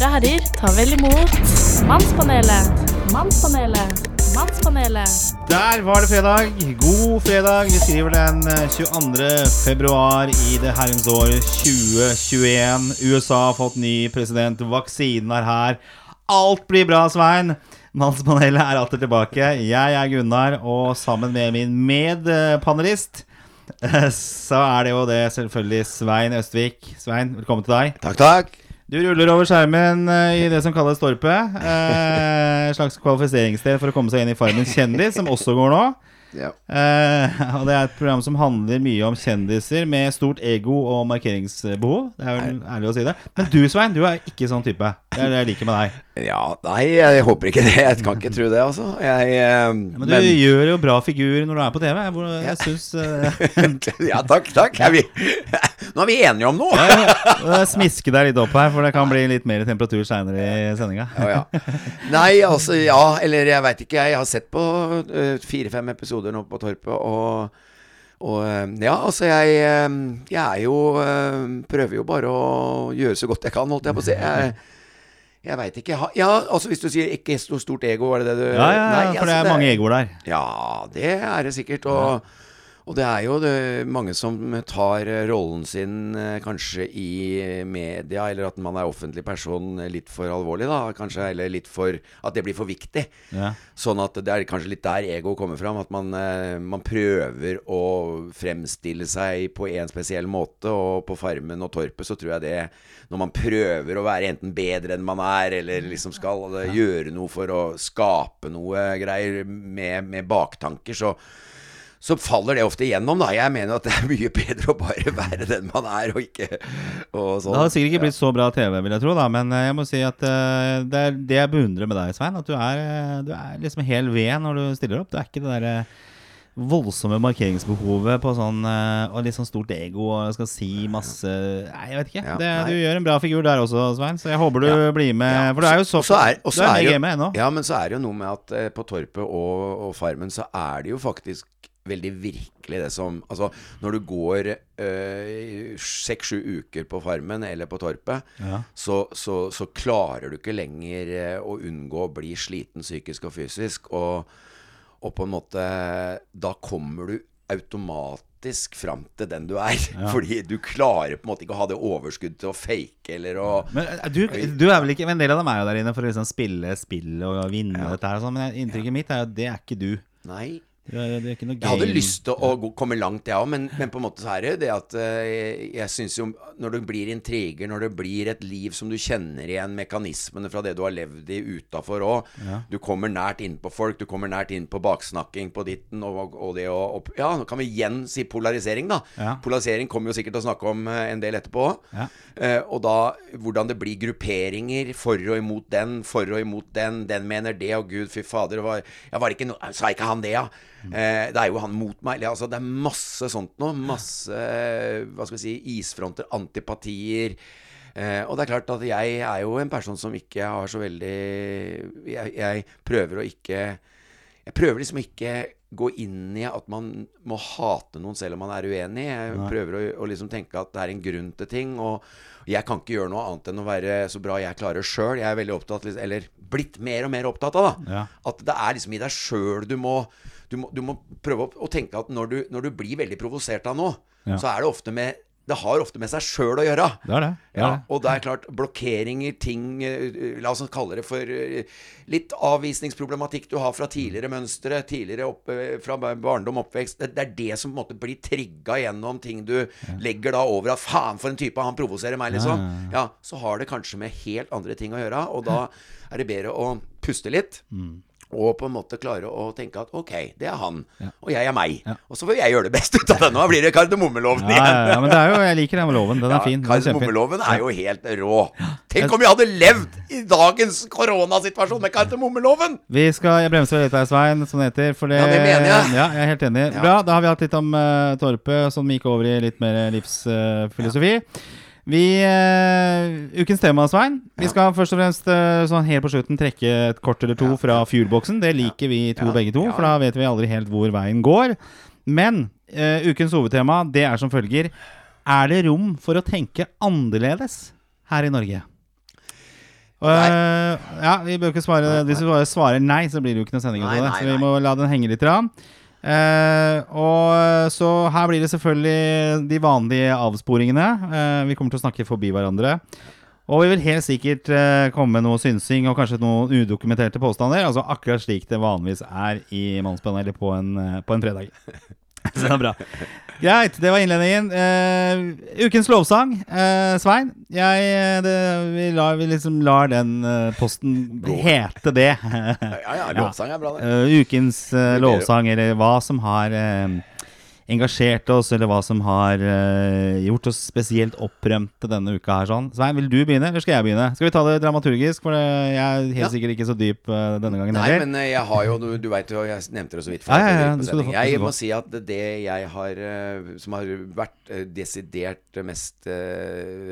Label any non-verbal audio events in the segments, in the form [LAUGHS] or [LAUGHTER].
damer og herrer, ta vel imot Mannspanelet. Mannspanelet. Mannspanelet. Der var det fredag. God fredag. Vi skriver den eh, 22. februar i det herrens år 2021. USA har fått ny president. Vaksinen er her. Alt blir bra, Svein. Mannspanelet er atter tilbake. Jeg er Gunnar, og sammen med min medpanelist eh, så er det jo det selvfølgelig Svein Østvik. Svein, velkommen til deg. Takk, takk. Du ruller over skjermen eh, i det som kalles Torpet. Eh, et slags kvalifiseringssted for å komme seg inn i Farmens kjendis, som også går nå. Ja. Eh, og Det er et program som handler mye om kjendiser med stort ego og markeringsbehov. Det er vel ærlig å si det. Men du, Svein, du er ikke sånn type. Det er det jeg liker med deg. Ja, nei, jeg håper ikke det. Jeg kan ikke tro det, altså. Jeg, eh, Men du gjør jo bra figur når du er på TV. Hvor jeg synes eh, [LAUGHS] Ja, takk, takk. Er vi, [LAUGHS] nå er vi enige om noe! ja, Smiske deg litt opp her, for det kan bli litt mer temperatur seinere i sendinga. Ja, ja. Nei, altså, ja, eller jeg veit ikke. Jeg har sett på eh, fire-fem episoder nå på Torpet, og og eh, ja, altså jeg, eh, jeg er jo Prøver jo bare å gjøre så godt jeg kan, holdt jeg på å si. Jeg, jeg veit ikke. Ja, altså hvis du sier ikke så stort ego, var det det du Ja, ja, Nei, for det altså, er mange egoer der. Ja, det er det sikkert. Og, og det er jo det, mange som tar eh, rollen sin eh, kanskje i media, eller at man er offentlig person eh, litt for alvorlig, da. Kanskje, eller litt for At det blir for viktig. Ja. Sånn at det er kanskje litt der ego kommer fram. At man, eh, man prøver å fremstille seg på en spesiell måte. Og på Farmen og Torpet så tror jeg det Når man prøver å være enten bedre enn man er, eller liksom skal ja. gjøre noe for å skape noe greier med, med baktanker, så så faller det ofte igjennom, da. Jeg mener at det er mye bedre å bare [LAUGHS] være den man er, og ikke og sånn. Det hadde sikkert ikke blitt så bra TV, vil jeg tro, da. Men eh, jeg må si at eh, det er det jeg beundrer med deg, Svein. At du er, eh, du er liksom hel ved når du stiller opp. Du er ikke det derre voldsomme markeringsbehovet på sånn Og litt sånn stort ego og skal si masse Nei, jeg vet ikke. Ja, det, du gjør en bra figur der også, Svein. Så jeg håper du Ja. blir med. Ja, For du er jo så så er, Du er er med i gamet ennå. Ja, men så er det jo noe med at eh, på Torpet og, og Farmen så er det jo faktisk veldig virkelig det som Altså, når du går seks-sju uker på Farmen eller på Torpet, Ja. så, så, så klarer du ikke lenger eh, å unngå å bli sliten psykisk og fysisk. Og, og på en måte Da kommer du automatisk fram til den du er. [LAUGHS] Fordi du klarer på en måte ikke å ha det overskudd til å fake eller å Men eh, du, du er vel ikke En del av dem er jo der inne for å liksom spille spill og vinne dette her og sånn, men inntrykket mitt er jo at det er ikke du. Nei. Jeg hadde lyst til å komme langt, jeg òg, men, men på en måte så er det det at eh, jeg, jeg syns jo Når det blir intriger, når det blir et liv som du kjenner igjen mekanismene fra det du har levd i utafor òg Du kommer nært innpå folk, du kommer nært inn på baksnakking på ditten og, og det å Ja, nå kan vi igjen si polarisering, da. Ja. Polarisering kommer jo sikkert til å snakke om eh, en del etterpå. Ja. Eh, og da hvordan det blir grupperinger for og imot den, for og imot den. Den mener det, og gud, fy fader. Var, ja, var det ikke no, sa ikke han det, ja? Eh, det er jo han mot meg. Altså, det er masse sånt nå. Masse hva skal vi si, isfronter, antipatier. Eh, og det er klart at jeg er jo en person som ikke har så veldig Jeg, jeg prøver å ikke Jeg prøver liksom ikke gå inn i at man må hate noen selv om man er uenig. Jeg prøver å, å liksom tenke at det er en grunn til ting. Og jeg kan ikke gjøre noe annet enn å være så bra jeg klarer sjøl. Jeg er veldig opptatt, eller blitt mer og mer opptatt av, da. Ja. At det er liksom i deg sjøl du må du må, du må prøve å, å tenke at når du, når du blir veldig provosert av noe, Ja. så er det ofte med Det har ofte med seg sjøl å gjøre. Det er det. det, er Ja, og det er klart, blokkeringer, ting eh, La oss kalle det for eh, litt avvisningsproblematikk du har fra tidligere mønstre, tidligere opp, eh, fra barndom, oppvekst. Det, det er det som på en måte blir trigga gjennom ting du legger da over at faen, for en type, han provoserer meg, liksom. Ja, Ja, så har det kanskje med helt andre ting å gjøre, og da er det bedre å puste litt. Mm. Og på en måte klare å tenke at ok, det er han, Ja. og jeg er meg. Ja. Og så får jeg gjøre det best ut av det. Nå blir det kardemommeloven Ja, igjen. ja, ja, men det er jo, jeg liker den loven. Den er fin. Kardemommeloven er jo helt rå. Tenk om jeg hadde levd i dagens koronasituasjon med kardemommeloven! Vi skal, Jeg bremser litt der, Svein, som det heter. For det, Ja, det mener jeg. Ja, jeg er helt enig. Bra. Da har vi hatt litt om uh, Torpe, som gikk over i litt mer livsfilosofi. Vi, uh, ukens tema, Svein. Vi Ja. skal først og fremst uh, sånn helt på slutten trekke et kort eller to Ja, fra fuelboksen. Det liker vi to Ja, begge to, ja. for da vet vi aldri helt hvor veien går. Men uh, ukens hovedtema det er som følger er det rom for å tenke annerledes her i Norge? Ja, vi bør ikke svare Hvis vi bare svarer nei, så blir det jo ikke noe sending ut Nei, nei, Så vi må la den henge litt. Rann. Eh, og Så her blir det selvfølgelig de vanlige avsporingene. Eh, vi kommer til å snakke forbi hverandre. Og vi vil helt sikkert eh, komme med noe synsing og kanskje noen udokumenterte påstander. Altså akkurat slik det vanligvis er i Mannspanelet på, eh, på en fredag. [LAUGHS] Så det er bra. Greit, det var innledningen. Uh, ukens lovsang. Uh, Svein, jeg, eh, det, vi, lar, vi liksom lar den uh, posten hete det. Ja, ja, lovsang er bra, det. Ukens lovsang, eller hva som har engasjert oss, eller hva som har uh, gjort oss spesielt opprømte denne uka her. sånn Svein, vil du begynne, eller skal jeg begynne? Skal vi ta det dramaturgisk? For jeg er helt Ja. sikkert ikke så dyp uh, denne gangen Nei, men eh, jeg har jo Du, du veit jo, jeg nevnte det så vidt. Ja, ja, ja, før du få- Jeg må si at det jeg har Som har vært desidert mest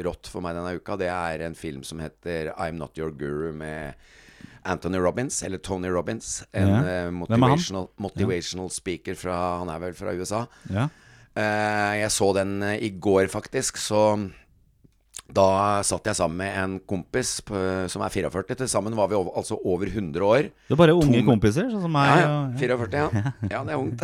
rått for meg denne uka, det er en film som heter I'm Not Your Guru med Anthony Robbins, eller Tony Robbins. En Ja. eh, motivational, motivational speaker fra Han er vel fra USA. Ja. Eh, jeg så den eh, i går, faktisk, så da satt jeg sammen med en kompis på, som er 44. Til sammen var vi over, altså over 100 år. Det er bare unge Tom- kompiser, sånn som meg. Ja, ja. 44, ja. [LAUGHS] Ja, det er ungt.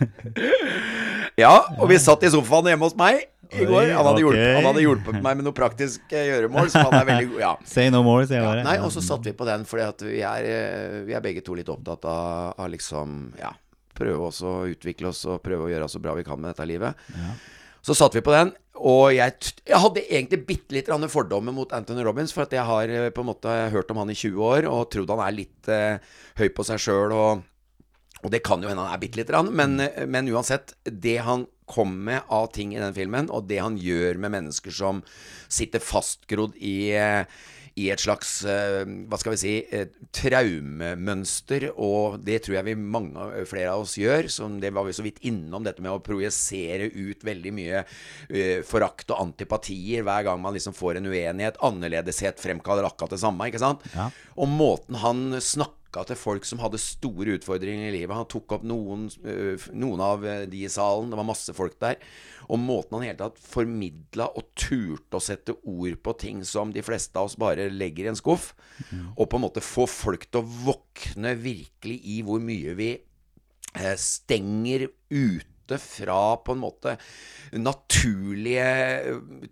[LAUGHS] ja, og vi satt i sofaen hjemme hos meg i går. Han hadde, hjulpet, han hadde hjulpet meg med noe praktisk gjøremål. Så han er veldig god. Ja. [LAUGHS] Say no more, sier jeg Ja, nei, og så satt vi på den, fordi at vi er, eh, vi er begge to litt opptatt av, av liksom Ja, prøve også å utvikle oss og prøve å gjøre så bra vi kan med dette livet. Så satt vi på den, og jeg, jeg hadde egentlig bitte litt fordommer mot Anthony Robbins, for at jeg har eh, på en måte hørt om han i 20 år og trodd han er litt eh, høy på seg sjøl, og, og det kan jo hende han er bitte lite grann, men, eh, men uansett, det han kom med av ting i den filmen, og det han gjør med mennesker som sitter fastgrodd i eh, i et slags eh, hva skal vi si traumemønster, og det tror jeg vi mange flere av oss gjør. Som det var vi så vidt innom, dette med å projisere ut veldig mye eh, forakt og antipatier hver gang man liksom får en uenighet. Annerledeshet fremkaller akkurat det samme, ikke sant? Ja. Og måten han snakka til folk som hadde store utfordringer i livet. Han tok opp noen, øh, noen av øh, de i salen. Det var masse folk der. Og måten han i hele tatt formidla og turte å sette ord på ting som de fleste av oss bare legger i en skuff. Og på en måte få folk til å våkne virkelig i hvor mye vi eh, stenger ute fra på en måte naturlige eh,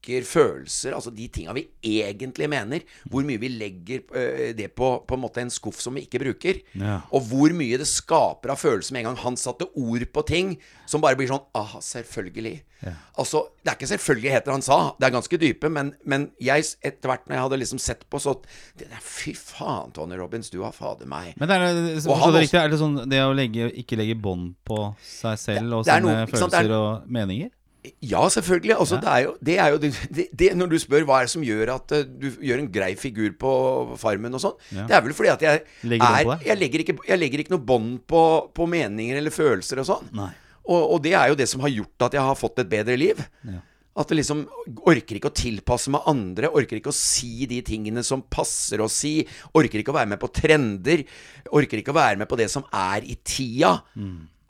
tanker, følelser, altså de tinga vi egentlig mener. Hvor mye vi legger eh, det på på en måte en skuff som vi ikke bruker. Ja. Og hvor mye det skaper av følelser med en gang han satte ord på ting som bare blir sånn Ah, selvfølgelig. Altså, det er ikke selvfølgeligheter han sa. Det er ganske dype, men, men jeg, etter hvert når jeg hadde liksom sett på, så det der, Fy faen, Tony Robbins, du har fader meg. Men det er, det, så det riktig, er det sånn det å legge, ikke legge bånd på seg selv det og sine noe- er- følelser og meninger? Ja, selvfølgelig. Altså, det er jo, det er jo det, det, Når du spør hva er det som gjør at eh, du gjør en grei figur på Farmen og sånn, Ja. det er vel fordi at jeg Legger er? Jeg legger ikke, jeg legger ikke noe bånd på, på meninger eller følelser og sånn. Og, og det er jo det som har gjort at jeg har fått et bedre liv. Ja. At jeg liksom orker ikke å tilpasse meg andre, orker ikke å si de tingene som passer å si, orker ikke å være med på trender, orker ikke å være med på det som er i tida.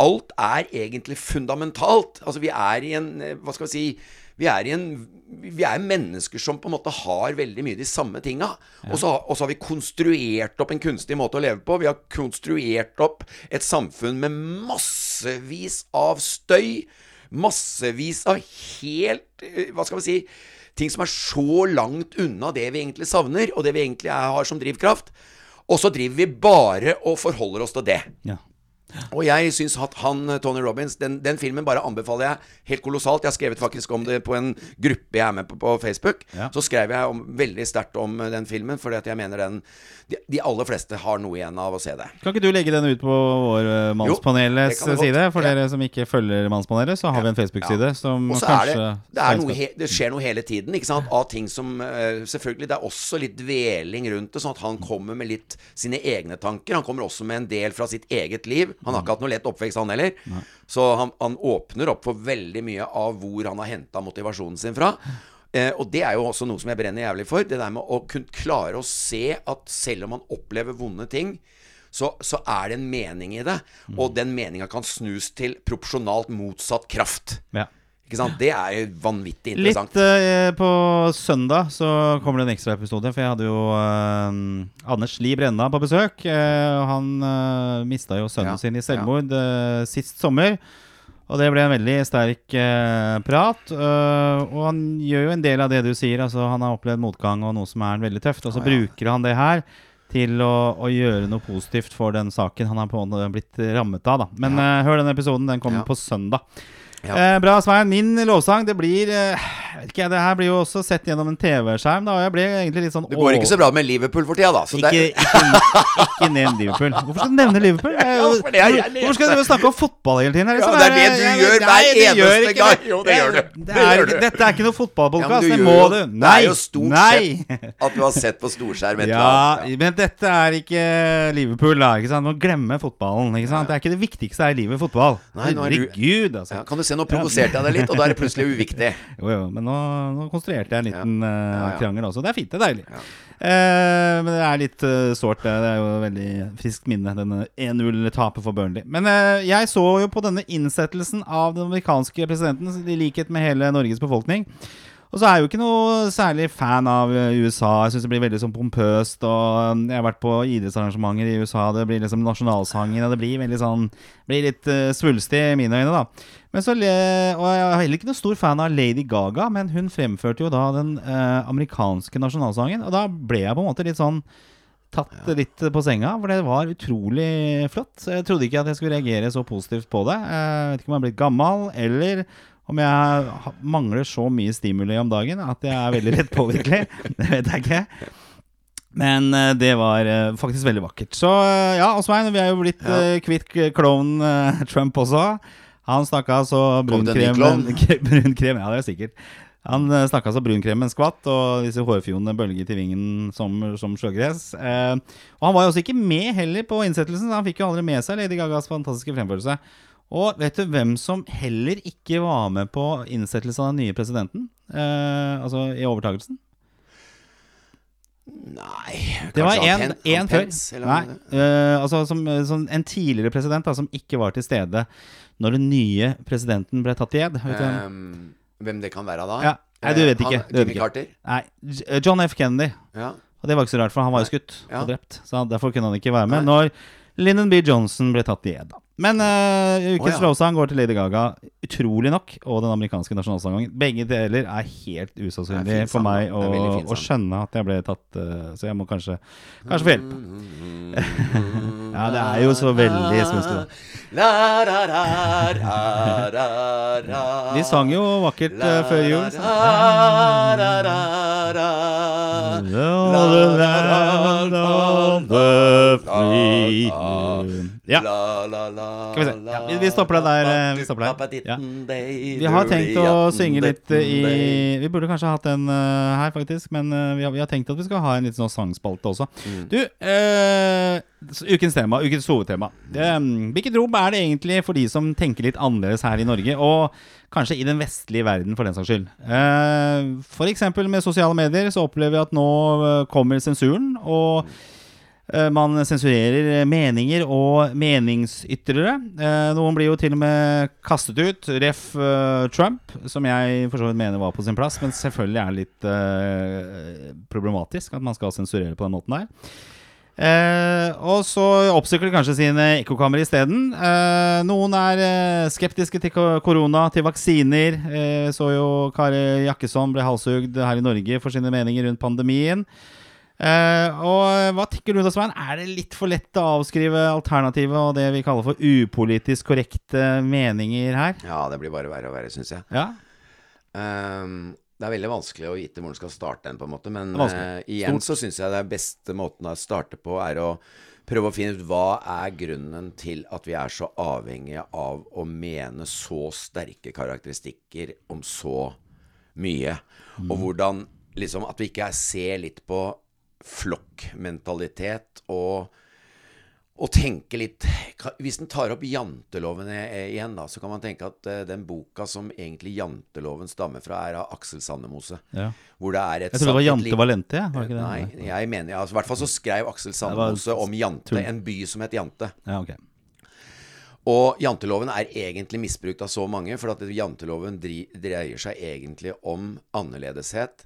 Alt er egentlig fundamentalt. Altså, vi er i en eh, Hva skal vi si vi er, i en, vi er mennesker som på en måte har veldig mye de samme tinga. Og, så, har- og så har vi konstruert opp en kunstig måte å leve på. Vi har konstruert opp et samfunn med massevis av støy. Massevis av helt eh, Hva skal vi si Ting som er så langt unna det vi egentlig savner, og det vi egentlig har som drivkraft. Og så driver vi bare og forholder oss til det. Ja. Og jeg syns at han, Tony Robins, den, den filmen bare anbefaler jeg helt kolossalt. Jeg har skrevet faktisk om det på en gruppe jeg er med på på Facebook. Ja. Så skrev jeg om, veldig sterkt om eh, den filmen, fordi at jeg mener den de, de aller fleste har noe igjen av å se det. Kan ikke du legge den ut på vår uh, Mannspanelets side? For Ja. dere som ikke følger Mannspanelet, så har vi en Facebook-side som Også er kanskje det, det, noe he, det skjer noe hele tiden, ikke sant? Av ting som eh, Selvfølgelig, det er også litt dveling rundt det, sånn at han kommer med litt sine egne tanker. Han kommer også med en del fra sitt eget liv. Han har ikke hatt noe lett oppvekst, han heller. Så han, han åpner opp for veldig mye av hvor han har henta motivasjonen sin fra. Eh, og det er jo også noe som jeg brenner jævlig for. Det der med å kunne klare å se at selv om man opplever vonde ting, så, så er det en mening i det. Og den meninga kan snus til proporsjonalt motsatt kraft. Ja. Det er jo vanvittig interessant. Litt eh, på søndag så kommer det en ekstraepisode, for jeg hadde jo eh, Anders Li Brenna på besøk. Eh, han uh, mista jo sønnen Ja, sin i selvmord eh, sist sommer. Og det ble en veldig sterk eh, prat. eh, og han gjør jo en del av det du sier. Altså, han har opplevd motgang og noe som er veldig tøft. Og så ah, ja. bruker han det her til å, å gjøre noe positivt for den saken han har på blitt rammet av. Da. Men eh, hør den episoden. Den kommer Ja. på søndag. Ja. Eh, bra, Svein. Min lovsang, det blir eh, ikke, Det her blir jo også sett gjennom en TV-skjerm, da. Og jeg ble egentlig litt sånn Det går ikke så bra med Liverpool for tida, da. Så det, ikke, ikke, ikke nevn Liverpool. Hvorfor skal du nevne Liverpool? Jeg, det er jeg Hvorfor skal du snakke om fotball hele tiden? her, liksom? Ja, det er det du jeg- gjør nei, hver eneste ikke gang. Jo, det gjør du. Det Det gjør du. Dette er ikke noe fotballpodkast. Ja, det må du. du. Det Nei! er jo stort Nei! sett at du har sett på storskjerm et eller Ja, annet. men dette er ikke Liverpool, da. Ikke sant? Må glemme fotballen. Ikke sant? Det er ikke det viktigste her i livet, fotball. Nei, er Herregud, altså. Ja, kan du se, nå provoserte jeg deg litt, og da er det plutselig [LAUGHS] uviktig. Jo, jo, men nå, nå konstruerte jeg en liten ja. Ja, ja. krangel også. Det er fint, det er deilig. Eh, men det er litt uh, sårt. Det Det er jo et veldig friskt minne, denne 1-0-tapet for Burnley. Men eh, jeg så jo på denne innsettelsen av den amerikanske presidenten, i likhet med hele Norges befolkning. Og så er jeg jo ikke noe særlig fan av eh, USA. Jeg syns det blir veldig sånn pompøst. Og um, jeg har vært på idrettsarrangementer i USA. Det blir liksom nasjonalsangen, og det blir veldig sånn Blir litt uh, svulstig i mine øyne, da. Men så Og jeg er heller ikke noe stor fan av Lady Gaga, men hun fremførte jo da den uh, amerikanske nasjonalsangen, og da ble jeg på en måte litt sånn Tatt litt på senga, for det var utrolig flott. Jeg trodde ikke at jeg skulle reagere så positivt på det. Jeg vet ikke om jeg er blitt gammel, eller om jeg mangler så mye stimuli om dagen at jeg er veldig lett påvirkelig. [LAUGHS] [LAUGHS] Det vet jeg ikke. Men eh, det var eh, faktisk veldig vakkert. Så eh, ja, Osvein, vi er jo blitt Ja. kvitt klovnen Trump også. Han snakka så brunkrem en [LAUGHS] Brunkrem, ja, det er sikkert. Han snakka så brunkremen skvatt, og disse hårfjonene bølget i vingen som, som sjøgress. Eh, og han var jo også ikke med heller på innsettelsen, så han fikk jo aldri med seg Lady Gagas fantastiske fremførelse. Og vet du hvem som heller ikke var med på innsettelsen av den nye presidenten? Eh, altså i overtakelsen? Nei Det var en, en før. Nei, eh, altså som, som en tidligere president da, som ikke var til stede når den nye presidenten ble tatt i ed. Vet du hvem? Ehm, hvem det kan være da? Ja. Nei, du Eh, vet ikke. Han, Jimmy ikke. Carter? Nei, John F. Kennedy. Ja. Og det var ikke så rart, for han var jo skutt Ja. og drept. Så derfor kunne han ikke være med Nei. når Lyndon B. Johnson ble tatt i ed. da. Men uh, ukens oh, ja. lovsang går til Lady Gaga, utrolig nok, og den amerikanske nasjonalsangen. Begge deler er helt usannsynlig for meg å, å skjønne at jeg ble tatt uh, Så jeg må kanskje Kanskje få hjelp. [LAUGHS] Ja, det er jo så veldig. La, ra. De sang jo vakkert uh, før jul. La, La, la, ra, Ja. La, la, la, Skal vi se. Ja, vi- vi stopper det der, eh, vi stopper der. Ja. Vi har tenkt å synge litt i Vi burde kanskje hatt en uh, her, faktisk. Men uh, vi, har, vi har tenkt at vi skal ha en litt sånn sangspalte også. Du, uh, ukens tema, ukens hovedtema. Eh, hvilket rom er det egentlig for de som tenker litt annerledes her i Norge? Og kanskje i den vestlige verden, for den saks skyld. Uh, eksempel med sosiale medier så opplever vi at nå kommer sensuren. og Eh, Man sensurerer meninger og meningsytrere. Eh, Noen blir jo til og med kastet ut. Ref. eh, Trump, som jeg for så vidt mener var på sin plass. Men selvfølgelig er litt eh, problematisk at man skal sensurere på den måten der. Eh, og så oppsøker kanskje sine ekkokamre isteden. Eh, noen er eh, skeptiske til korona, til vaksiner. Eh, så jo Kari Jakkesson ble halshugd her i Norge for sine meninger rundt pandemien. Eh, og hva tenker du da, Svein? Er det litt for lett å avskrive alternativet og det vi kaller for upolitisk korrekte meninger her? Ja, det blir bare verre og verre, syns jeg. Ja? Um, det er veldig vanskelig å vite hvor en skal starte den, på en måte. Men uh, igjen igjen så syns jeg det beste måten å starte på, er å prøve å finne ut hva er grunnen til at vi er så avhengige av å mene så sterke karakteristikker om så mye. Og hvordan liksom At vi ikke er- ser litt på flokkmentalitet og og tenke litt Hvis en tar opp janteloven igjen, da, så kan man tenke at eh, den boka som egentlig janteloven stammer fra, er av Aksel Sandemose. ja. Hvor det er et Jeg trodde det var Jante Valente. Var ikke det? Nei, jeg mener altså, I hvert fall så skrev Aksel Sandemose om Jante, tull. en by som het Jante. Ja, okay. Og janteloven er egentlig misbrukt av så mange, for at janteloven dreier seg egentlig om annerledeshet.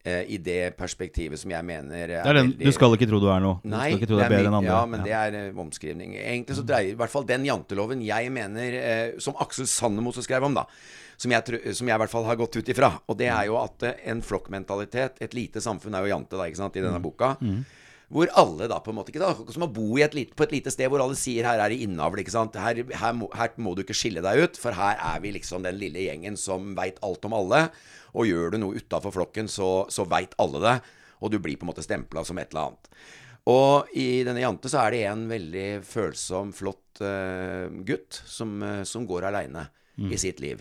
Eh, I det perspektivet som jeg mener er, Det er den, veldig du skal ikke tro du er noe. Du Nei, skal ikke tro det du er er andre. ja, men det er eh, omskrivning. Egentlig så dreier i hvert fall den janteloven jeg mener eh, Som Aksel Sandemo så skrev om, da. Som jeg, som jeg i hvert fall har gått ut ifra. Og det er jo at eh, en flokkmentalitet Et lite samfunn er jo jante, da, ikke sant, i denne boka. Hvor alle da på en måte ikke da, Som å bo i et lite, på et lite sted hvor alle sier her er det innavl. ikke sant? Her, her, må, her må du ikke skille deg ut, for her er vi liksom den lille gjengen som veit alt om alle. Og gjør du noe utafor flokken, så, så veit alle det. Og du blir på en måte stempla som et eller annet. Og i denne Jante så er det en veldig følsom, flott uh, gutt som, uh, som går aleine i sitt liv.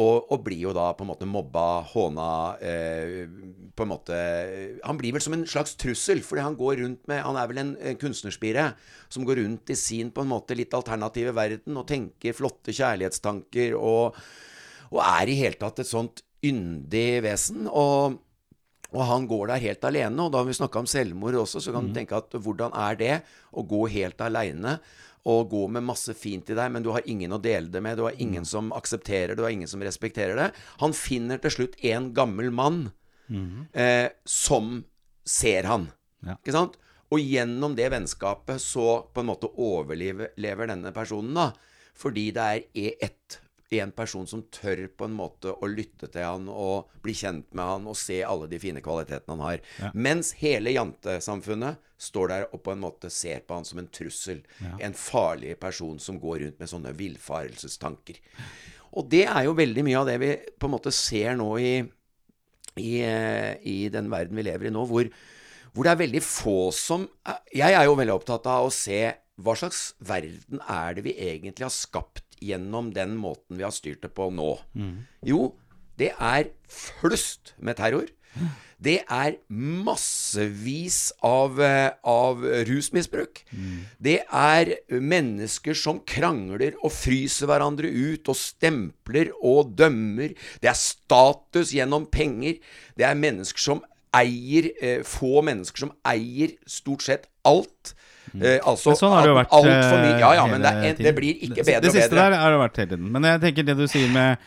Og, og blir jo da på en måte mobba, håna uh, På en måte Han blir vel som en slags trussel, fordi han går rundt med Han er vel en, en kunstnerspire som går rundt i sin på en måte litt alternative verden og tenker flotte kjærlighetstanker og, og er i hele tatt et sånt yndig vesen. Og og han går der helt alene. Og da har vi snakka om selvmord også, så kan du tenke at hvordan er det å gå helt aleine? Og gå med masse fint i deg, men du har ingen å dele det med. Du har ingen som aksepterer det, du har ingen som respekterer det. Han finner til slutt en gammel mann eh, som ser han. Ja. Ikke sant? Og gjennom det vennskapet så på en måte overlever denne personen, da. Fordi det er e- ett en person som tør på en måte å lytte til han og bli kjent med han og se alle de fine kvalitetene han har. Ja. Mens hele jantesamfunnet står der og på en måte ser på han som en trussel. En farlig person som går rundt med sånne villfarelsestanker. Og det er jo veldig mye av det vi på en måte ser nå i, i, eh, i den verden vi lever i nå, hvor, hvor det er veldig få som Jeg er jo veldig opptatt av å se hva slags verden er det vi egentlig har skapt gjennom den måten vi har styrt det på nå. Jo, det er flust med terror. Det er massevis av, eh, av rusmisbruk. Det er mennesker som krangler og fryser hverandre ut og stempler og dømmer. Det er status gjennom penger. Det er mennesker som eier eh, Få mennesker som eier stort sett alt. Eh, altså Men sånn har det jo vært mye. Ja, ja, eh, men det, er, det blir ikke bedre Det- bedre Det siste der har det vært hele tiden. Men jeg tenker det du sier med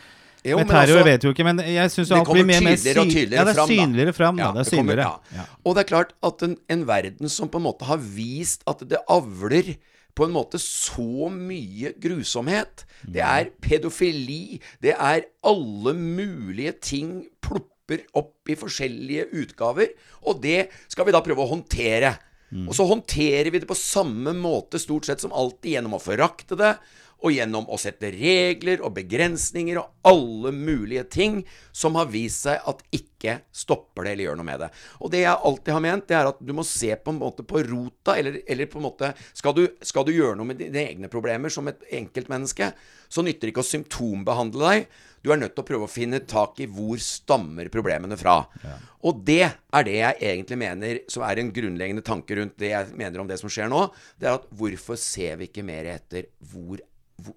Jo, men terror altså- vet jo ikke, men jeg syns Det alt blir kommer mer, mer og tydeligere ja, det er fram, synligere fram. Da. Ja, Det er det kommer- synligere. ja. Og det er klart at en, en verden som på en måte har vist at det avler på en måte så mye grusomhet. Det Mm. er pedofili. Det er alle mulige ting plopper opp i forskjellige utgaver. Og det skal vi da prøve å håndtere. Mm. Og så håndterer vi det på samme måte stort sett som alltid, gjennom å forakte det. Og gjennom å sette regler og begrensninger og alle mulige ting som har vist seg at ikke stopper det eller gjør noe med det. Og det jeg alltid har ment, det er at du må se på en måte på rota, eller, eller på en måte skal du, skal du gjøre noe med dine egne problemer som et enkeltmenneske, så nytter det ikke å symptombehandle deg. Du er nødt til å prøve å finne tak i hvor stammer problemene fra. Og det er det jeg egentlig mener som er en grunnleggende tanke rundt det jeg mener om det som skjer nå. Det er at hvorfor ser vi ikke mer etter hvor, hvor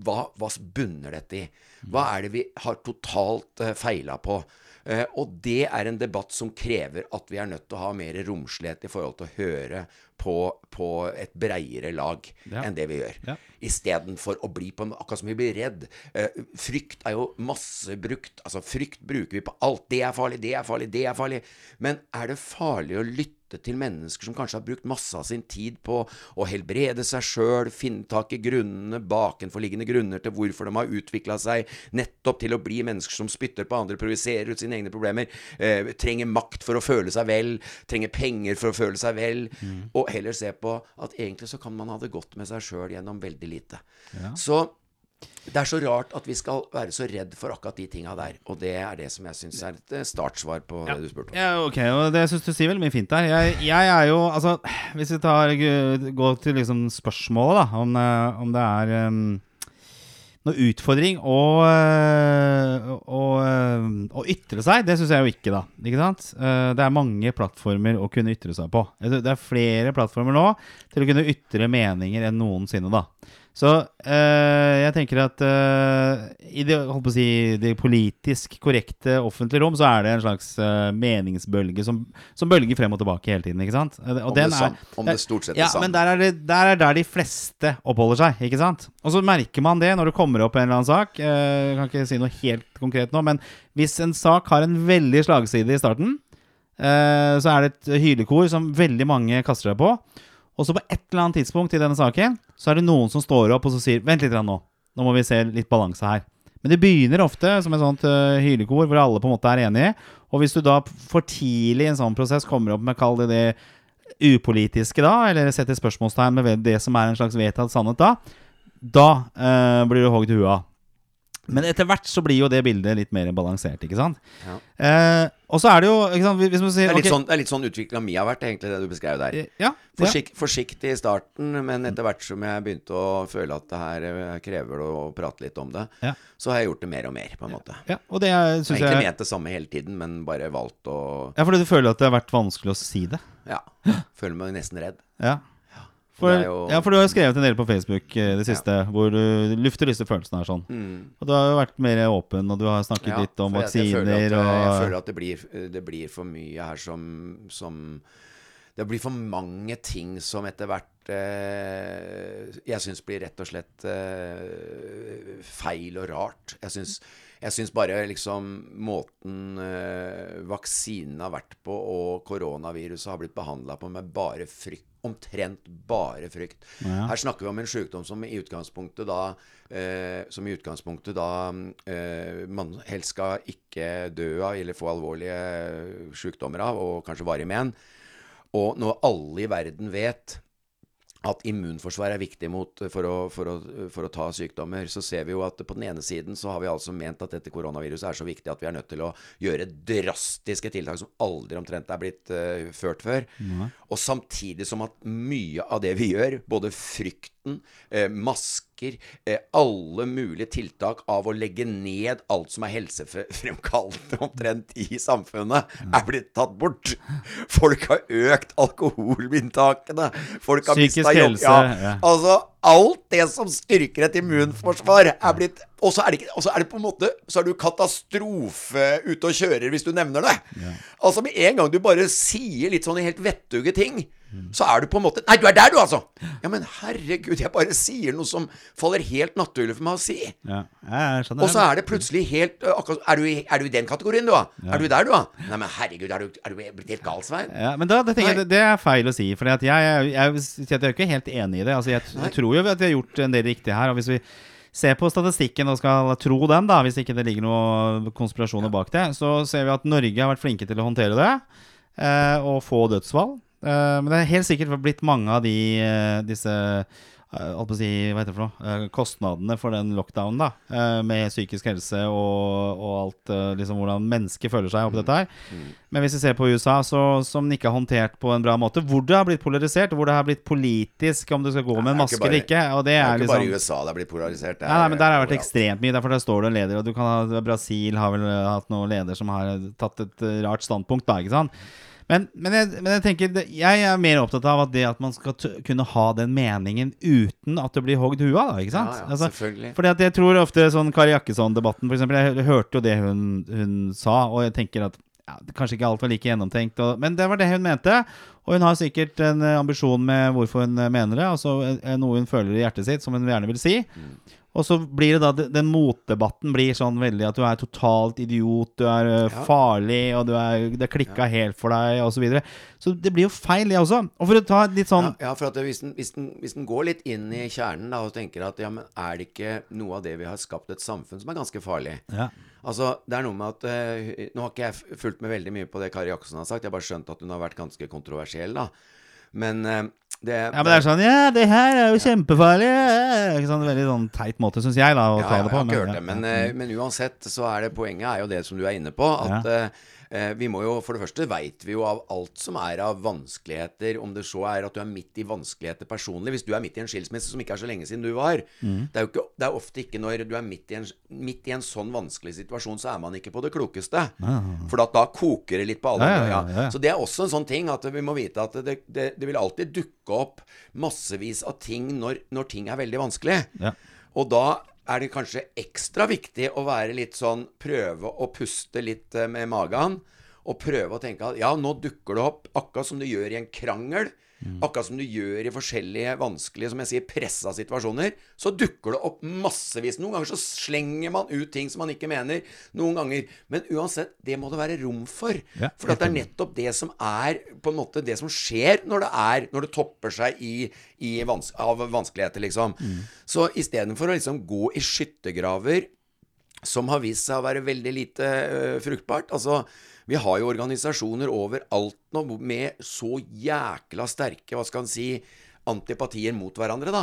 hva, hva bunner dette i? Hva er det vi har totalt uh, feila på? Eh, og det er en debatt som krever at vi er nødt til å ha mer romslighet i forhold til å høre på, på et breiere lag Ja. enn det vi gjør. Ja. Istedenfor å bli på en Akkurat som vi blir redd. Eh, frykt er jo massebrukt. Altså, frykt bruker vi på alt. Det er farlig, det er farlig, det er farlig. Men er det farlig å lytte til mennesker som kanskje har brukt masse av sin tid på å helbrede seg sjøl, finne tak i grunnene, bakenforliggende grunner til hvorfor de har utvikla seg nettopp til å bli mennesker som spytter på andre, projiserer ut sine egne problemer, eh, trenger makt for å føle seg vel, trenger penger for å føle seg vel, og heller se på at egentlig så kan man ha det godt med seg sjøl gjennom veldig lite. Så det er så rart at vi skal være så redd for akkurat de tinga der. Og det er det som jeg syns er et eh, startsvar på det du spurte om. Ja, ok, og det syns du sier veldig mye fint der. Jeg, jeg er jo Altså, hvis vi tar går til liksom spørsmålet, da, om, eh, om det er um, noe utfordring å, eh, å, eh, å ytre seg, det syns jeg jo ikke, da. Ikke sant? Eh, Det er mange plattformer å kunne ytre seg på. Det er flere plattformer nå til å kunne ytre meninger enn noensinne, da. Så eh, jeg tenker at eh, i det, si, det politisk korrekte offentlige rom, så er det en slags eh, meningsbølge som, som bølger frem og tilbake hele tiden. ikke sant? Og Om, den det, er- om det stort sett ja, er sant. men der er, det, der er der de fleste oppholder seg, ikke sant? Og så merker man det når det kommer opp en eller annen sak. Eh, Jeg kan ikke si noe helt konkret nå, men hvis en sak har en veldig slagside i starten, eh, så er det et hylekor som veldig mange kaster seg på. Og så på et eller annet tidspunkt i denne saken, så er det noen som står opp og så sier Vent litt nå. Nå må vi se litt balanse her. Men det begynner ofte som et sånt uh, hylekor hvor alle på en måte er enige. Og hvis du da for tidlig i en sånn prosess kommer opp med, kall det det upolitiske, da, eller setter spørsmålstegn med det som er en slags vedtatt sannhet, da, da uh, blir du hogd i huet av. Men etter hvert så blir jo det bildet litt mer balansert, ikke sant? Ja. Eh, og så er det jo sant, Hvis man Det er litt okay, sånn, det er litt sånn utviklinga mi har vært, egentlig, det du beskrev der. ja, ja, Forsiktig i starten, men etter hvert som jeg begynte å føle at det her eh, krever å prate litt om det, Ja. så har jeg gjort det mer og mer, på en måte. ja, og det Jeg har egentlig ment det samme hele tiden, men bare valgt å Ja, fordi du føler at det har vært vanskelig å si det? Ja. Føler meg nesten redd. Ja. For, jo- ja, for du har jo skrevet en del på Facebook eh, det siste, hvor du lufter disse følelsene her sånn. Mm. Og du har jo vært mer åpen, og du har snakket Ja, litt om vaksiner jeg- jeg føler vaksiner Jeg føler at det blir, det blir for mye her som, som Det blir for mange ting som etter hvert eh, Jeg syns blir rett og slett eh, feil og rart. Jeg syns, jeg syns bare liksom måten eh, vaksinen har vært på og koronaviruset har blitt behandla på med bare frykt. Omtrent bare frykt. Ja. Her snakker vi om en sykdom som i utgangspunktet da eh, Som i utgangspunktet da eh, man helst skal ikke dø av eller få alvorlige sykdommer av, og kanskje varige men. Og når alle i verden vet at immunforsvar er viktig mot, for, å, for, å, for å ta sykdommer, så ser vi jo at på den ene siden så har vi altså ment at dette koronaviruset er så viktig at vi er nødt til å gjøre drastiske tiltak som aldri omtrent er blitt uh, ført før. Og samtidig som at mye av det vi gjør, både frykten, eh, masker, eh, alle mulige tiltak av å legge ned alt som er helsefremkallende [LAUGHS] omtrent i samfunnet, er blitt tatt bort. Folk har økt alkoholinntakene. Folk har mista jobb. helse, Ja, ja. altså alt det som styrker et immunforsvar, er blitt Og så er, er det på en måte Så er du katastrofe ute og kjører hvis du nevner det. Altså Med en gang du bare sier litt sånne helt vettuge ting, så er du på en måte Nei, du er der, du, altså! Ja, men herregud, jeg bare sier noe som faller helt naturlig for meg å si. Ja, jeg skjønner Og så er det plutselig helt akkurat, er, du i, er du i den kategorien, du, da? Er du der, du, da? Nei, men herregud, er du, er du blitt helt gal, Svein? Ja, men da, det, jeg, det, er feil å si. For jeg, jeg, jeg, jeg er ikke helt enig i det. Altså, jeg, jeg tror jo at vi har gjort en del riktig her. Og hvis vi ser på statistikken og skal tro den, da hvis ikke det ligger noen konspirasjoner bak det, så ser vi at Norge har vært flinke til å håndtere det. Eh, og få dødsfall. Eh, men det er helt sikkert blitt mange av de eh, disse eh, si, hva heter det for kostnadene for den lockdownen, da. med psykisk helse og, og alt liksom hvordan mennesker føler seg oppi dette her. Men hvis vi ser på USA, så, som den ikke har håndtert på en bra måte, hvor det har blitt polarisert, hvor det har blitt politisk om du skal gå med en er maske bare- eller ikke. Og det Det er er ikke liksom bare i USA det har blitt polarisert. Nei, nei, er men der har det vært ekstremt mye. Derfor der står det en leder, og du kan ha Brasil har vel hatt noen leder som har tatt et rart standpunkt, da, ikke sant. Men, men, jeg, men jeg tenker det- Jeg er mer opptatt av at det at man skal kunne ha den meningen uten at det blir hogd huet av, ikke sant? Ja, ja, Altså, selvfølgelig. fordi at jeg tror ofte sånn Kari Jakkesson-debatten, eksempel, jeg hørte jo det hun, hun sa, og jeg tenker at ja, kanskje ikke alt var like gjennomtenkt, og, men det var det hun mente. Og hun har sikkert en eh, ambisjon med hvorfor hun eh, mener det, altså eh, noe hun føler i hjertet sitt, som hun gjerne vil si. Og så blir det da Den motdebatten blir sånn veldig at du er totalt idiot, du er eh, Ja. farlig, og du er, det klikka helt for deg, osv. Så, videre. så det blir jo feil, det også. Og for å ta litt sånn Ja, ja, for at det, hvis, den, hvis, den, hvis den går litt inn i kjernen da, og tenker at ja, men er det ikke noe av det vi har skapt et samfunn som er ganske farlig? ja. Altså, det er noe med at uh, Nå har ikke jeg fulgt med veldig mye på det Kari Jakkesson har sagt. Jeg har bare skjønt at hun har vært ganske kontroversiell, da. Men eh, det Ja, men det er sånn Ja, det her er jo kjempefarlig! Ikke sånn veldig sånn teit måte, syns jeg, da, å Ja, ta det på. jeg har ikke hørt det, men, eh, men uansett så er det poenget er jo det som du er inne på. At, Ja. Eh, vi må jo, For det første veit vi jo av alt som er av vanskeligheter, om det så er at du er midt i vanskeligheter personlig. Hvis du er midt i en skilsmisse som ikke er så lenge siden du var det, er jo ikke, det er ofte ikke når du er midt i, en, midt i en sånn vanskelig situasjon, så er man ikke på det klokeste. For da, da koker det litt på alle. Ja, ja, Ja, ja, ja. Så det er også en sånn ting at vi må vite at det, det, det vil alltid dukke opp massevis av ting når, når ting er veldig vanskelig. Ja. Og da er det kanskje ekstra viktig å være litt sånn Prøve å puste litt eh, med magen. Og prøve å tenke at ja, nå dukker det opp, akkurat som du gjør i en krangel. Akkurat som du gjør i forskjellige vanskelige, som jeg sier, pressa situasjoner. Så dukker det opp massevis. Noen ganger så slenger man ut ting som man ikke mener. Noen ganger. Men uansett, det må det være rom for. Ja, for at det er nettopp det som er på en måte det som skjer når det er Når det topper seg i, i vans av vanskeligheter, liksom. Så istedenfor å liksom gå i skyttergraver som har vist seg å være veldig lite uh, fruktbart. Altså, vi har jo organisasjoner overalt nå med så jækla sterke, hva skal en si, antipatier mot hverandre, da.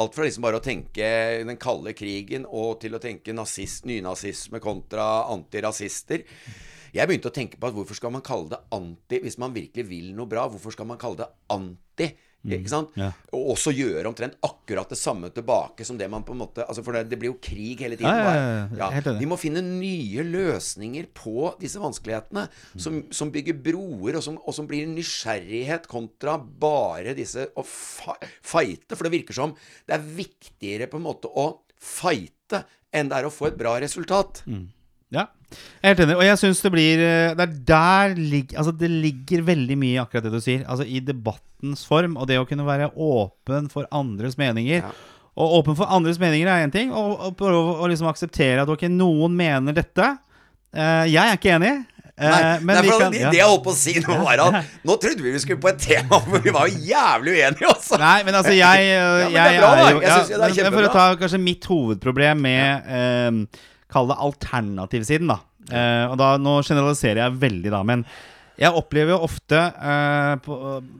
Alt fra liksom bare å tenke den kalde krigen og til å tenke nazist, nynazisme kontra antirasister. Jeg begynte å tenke på at hvorfor skal man kalle det anti hvis man virkelig vil noe bra? Hvorfor skal man kalle det anti? Ikke sant? ja. Og også gjøre omtrent akkurat det samme tilbake som det man på en måte altså For det, det blir jo krig hele tiden. Ja, ja. Vi må finne nye løsninger på disse vanskelighetene. Som, som bygger broer, og som, og som blir nysgjerrighet kontra bare disse å fighte. For det virker som det er viktigere på en måte å fighte enn det er å få et bra resultat. Ja, jeg er helt enig. Og jeg syns det blir eh, Det er der altså det ligger veldig mye i akkurat det du sier. Altså i debattens form, og det å kunne være åpen for andres meninger. Ja. Og åpen for andres meninger er én ting, og, og å liksom akseptere at ok, noen mener dette. Uh, jeg er ikke enig. eh, Nei, men nei, vi for kan- det, det jeg holdt på å si nå, [LAUGHS] var at nå trodde vi vi skulle på et tema hvor vi var jo jævlig uenige, altså. Nei, men altså jeg, [LAUGHS] men det er bra, da. Jeg synes jo det er kjempebra. men For å ta kanskje mitt hovedproblem med eh, Kall det alternativsiden, da. Eh, og da Nå generaliserer jeg veldig, da. Men jeg opplever jo ofte eh, på,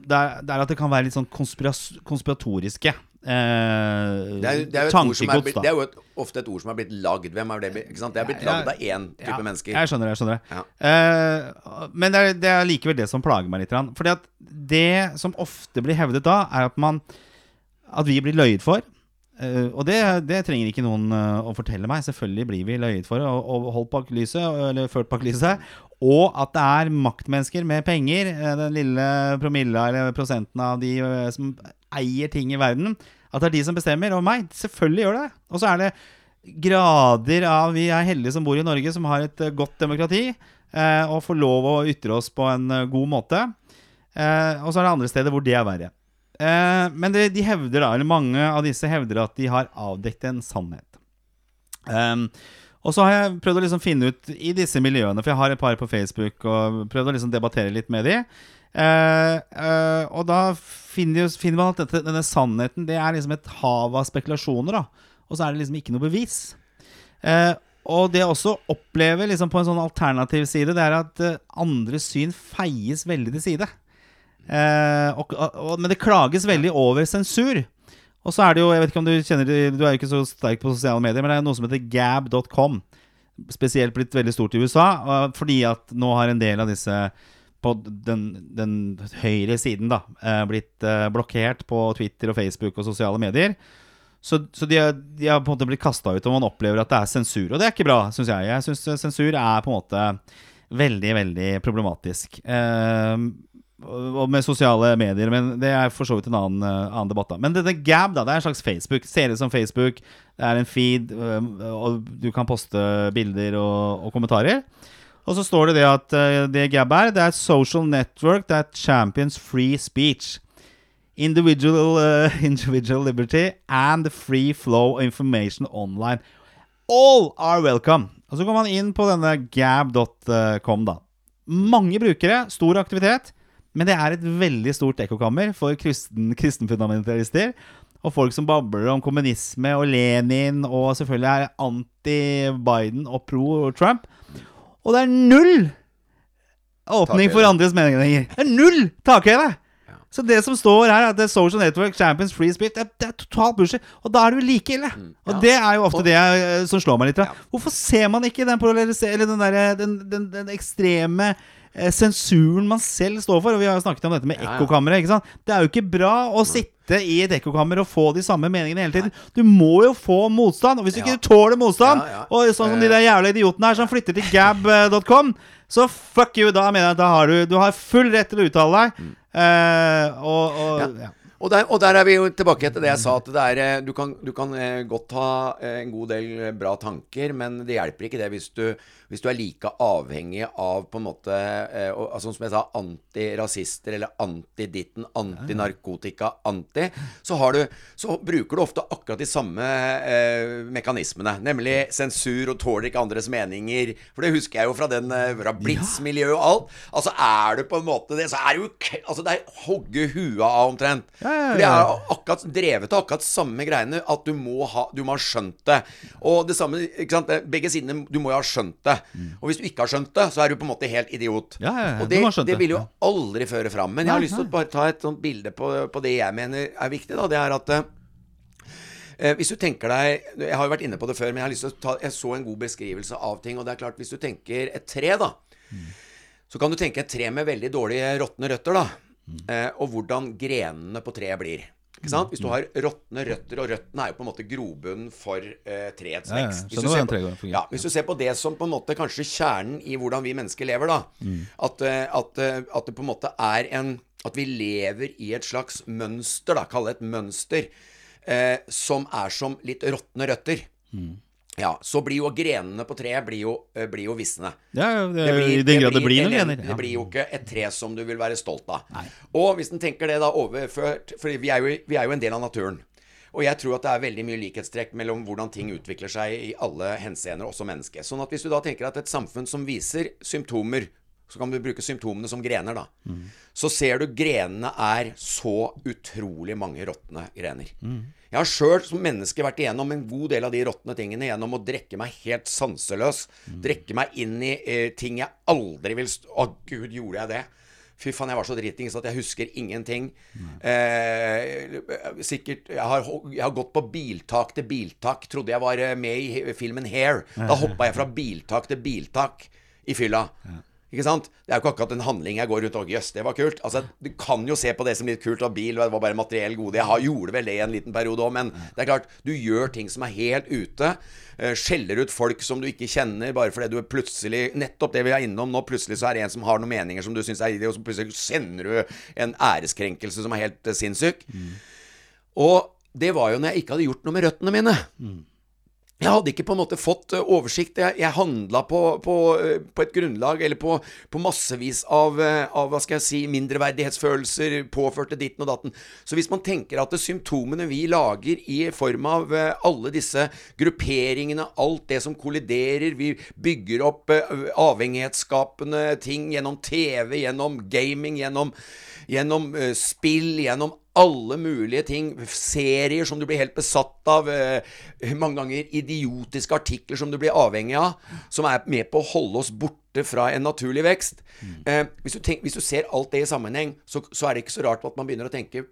det, er, er at det kan være litt sånn konspiratoriske eh, Det er, det er jo, et er, blitt- det er jo ofte et ord som er blitt lagd. Hvem er det? Ikke sant? Det er blitt lagd av én type Ja, mennesker. Jeg skjønner det. jeg skjønner det Ja. Eh, Men det er, det er likevel det som plager meg litt. Fordi at det som ofte blir hevdet da, er at man At vi blir løyet for. Eh, og det, det trenger ikke noen eh, å fortelle meg. Selvfølgelig blir vi løyet for og, og holdt bak lyset, eller ført bak lyset. Og at det er maktmennesker med penger, eh, den lille promilla eller prosenten av de som eier ting i verden, at det er de som bestemmer over meg. Selvfølgelig gjør det det. Og så er det grader av Vi er heldige som bor i Norge, som har et godt demokrati, og får lov å ytre oss på en god måte. Og så er det andre steder hvor det er verre. Eh, men de, de hevder da, eller mange av disse hevder at de har avdekket en sannhet. Um, og så har jeg prøvd å liksom finne ut i disse miljøene, for jeg har et par på Facebook, og prøvd å liksom debattere litt med de. Eh, eh, og da finner, finner man at dette, denne sannheten Det er liksom et hav av spekulasjoner. da Og så er det liksom ikke noe bevis. Eh, og det jeg også opplever liksom på en sånn alternativ side, det er at andres syn feies veldig til side. Eh, og, og, men det klages veldig over sensur. Og så er det jo, jeg vet ikke om du kjenner Du er jo ikke så sterk på sosiale medier, men det er noe som heter gab.com. Spesielt blitt veldig stort i USA, fordi at nå har en del av disse på den, den høyre siden da eh, blitt eh, blokkert på Twitter og Facebook og sosiale medier. Så, så de, er, de har på en måte blitt kasta ut, og man opplever at det er sensur. Og det er ikke bra, syns jeg. Jeg syns sensur er på en måte veldig, veldig problematisk. Eh, og med sosiale medier, men det er for så vidt en annen, eh, annen debatt. da Men dette Gab da, det er en slags Facebook. Ser ut som Facebook. Det er en feed, eh, og du kan poste bilder og, og kommentarer. Og så står det det at eh, det Gab er, det er social network that champions free speech. Individual, uh, [LAUGHS] individual liberty and free flow of information online. All are welcome. Og så går man inn på denne gab.com, da. Mange brukere, stor aktivitet, men det er et veldig stort ekkokammer for kristen, kristenfundamentalister. Og folk som babler om kommunisme og Lenin, og selvfølgelig er anti-Biden og pro-Trump. Og det er null åpning for andres meninger. Det er null takhøyde! Så det som står her, at det er Social Network Champions Free Speech, det er, det er totalt bullshit. Og da er jo like ille. Og Ja. det er jo ofte Og- det jeg, eh, som slår meg litt. Ja. Hvorfor ser man ikke den eller den, der, den, den, den ekstreme eh, sensuren man selv står for? Og vi har jo snakket om dette med ekkokamre. Det er jo ikke bra å sitte i et ekkokammer og få de samme meningene hele tiden. Du må jo få motstand. Og hvis du ikke tåler motstand, og sånn som de der jævla idiotene her som flytter til gab.com, så fuck you. Da mener jeg da har du, du har full rett til å uttale deg. Uh, og, og. Ja. Og der, og der er vi jo tilbake til det jeg sa, at det er, eh, du kan, du kan eh, godt ha eh, en god del eh, bra tanker, men det hjelper ikke det hvis du, hvis du er like avhengig av på en måte eh, og, altså, Som jeg sa, antirasister eller anti-ditten, anti-narkotika, anti. Så, har du, så bruker du ofte akkurat de samme eh, mekanismene. Nemlig sensur og tåler ikke andres meninger. For det husker jeg jo fra den eh, fra Blitz-miljøet og alt. Altså er du på en måte det, så er det jo Altså det er hogge huet av omtrent. Ja, ja, For det er akkurat drevet av akkurat samme greiene at du må ha Du må ha skjønt det. Og det samme, ikke sant Begge sidene Du må jo ha skjønt det. Og hvis du ikke har skjønt det, så er du på en måte helt idiot. Ja, ja, ja, og det, det vil jo aldri føre fram. Men jeg har lyst til å bare ta et sånt bilde på, på det jeg mener er viktig. Da. Det er at eh, Eh, hvis du tenker deg Jeg har jo vært inne på det før, men jeg har lyst til å ta Jeg så en god beskrivelse av ting. Og det er klart, hvis du tenker et tre, da, så kan du tenke et tre med veldig dårlige råtne røtter, da. Eh, og hvordan grenene på treet blir. Ikke sant? Hvis du har råtne røtter, og røttene er jo på en måte grobunnen for eh, treets vekst. Hvis du på- ja, hvis du ser på det som på en måte kanskje kjernen i hvordan vi mennesker lever, da. At, eh, at, eh, at det på en måte er en At vi lever i et slags mønster, da. Kall det et mønster. Eh, som er som litt råtne røtter. Ja, så blir jo grenene på treet blir jo, eh, blir jo visne. Ja, det, Det blir, I den grad det blir noen grener. Ja. Det blir jo ikke et tre som du vil være stolt av. Og hvis en tenker det da overført For vi er, jo, vi er jo en del av naturen. Og jeg tror at det er veldig mye likhetstrekk mellom hvordan ting utvikler seg i alle henseener, også mennesket. Sånn at hvis du da tenker at et samfunn som viser symptomer, så kan du bruke symptomene som grener, da. Så ser du grenene er så utrolig mange råtne grener. Jeg har sjøl som menneske vært igjennom en god del av de råtne tingene gjennom å drikke meg helt sanseløs. Drikke meg inn i eh, ting jeg aldri vil st Å, gud, gjorde jeg det? Fy faen, jeg var så dritings at jeg husker ingenting. Eh, sikkert jeg har, jeg har gått på biltak til biltak. Trodde jeg var eh, med i filmen Hair. Da hoppa jeg fra biltak til biltak i fylla. Ikke sant? Det er jo ikke akkurat en handling jeg går rundt og Jøss, det var kult. Altså, Du kan jo se på det som litt kult av bil, og det var bare materiell gode. Jeg har, gjorde vel det i en liten periode òg, men det er klart, du gjør ting som er helt ute. eh, Skjeller ut folk som du ikke kjenner, bare fordi du er plutselig Nettopp det vi er innom nå, plutselig så er det en som har noen meninger som du syns er idé, og så plutselig sender du en æreskrenkelse som er helt eh, sinnssyk. Og det var jo når jeg ikke hadde gjort noe med røttene mine. Jeg hadde ikke på en måte fått eh, oversikt. Jeg, jeg handla på, på, eh, på et grunnlag, eller på, på massevis av, eh, av hva skal jeg si, mindreverdighetsfølelser, påførte ditten og datten. Så hvis man tenker at det symptomene vi lager i form av alle disse grupperingene, alt det som kolliderer, vi bygger opp avhengighetsskapende ting gjennom TV, gjennom gaming, gjennom, gjennom uh, spill, gjennom alle mulige ting, serier som du blir helt besatt av, Uh, mange ganger idiotiske artikler som du blir avhengig av, som er med på å holde oss borte fra en naturlig vekst. Uh, hvis, du tenk, hvis du ser alt det i sammenheng, så, så er det ikke så rart at man begynner å tenke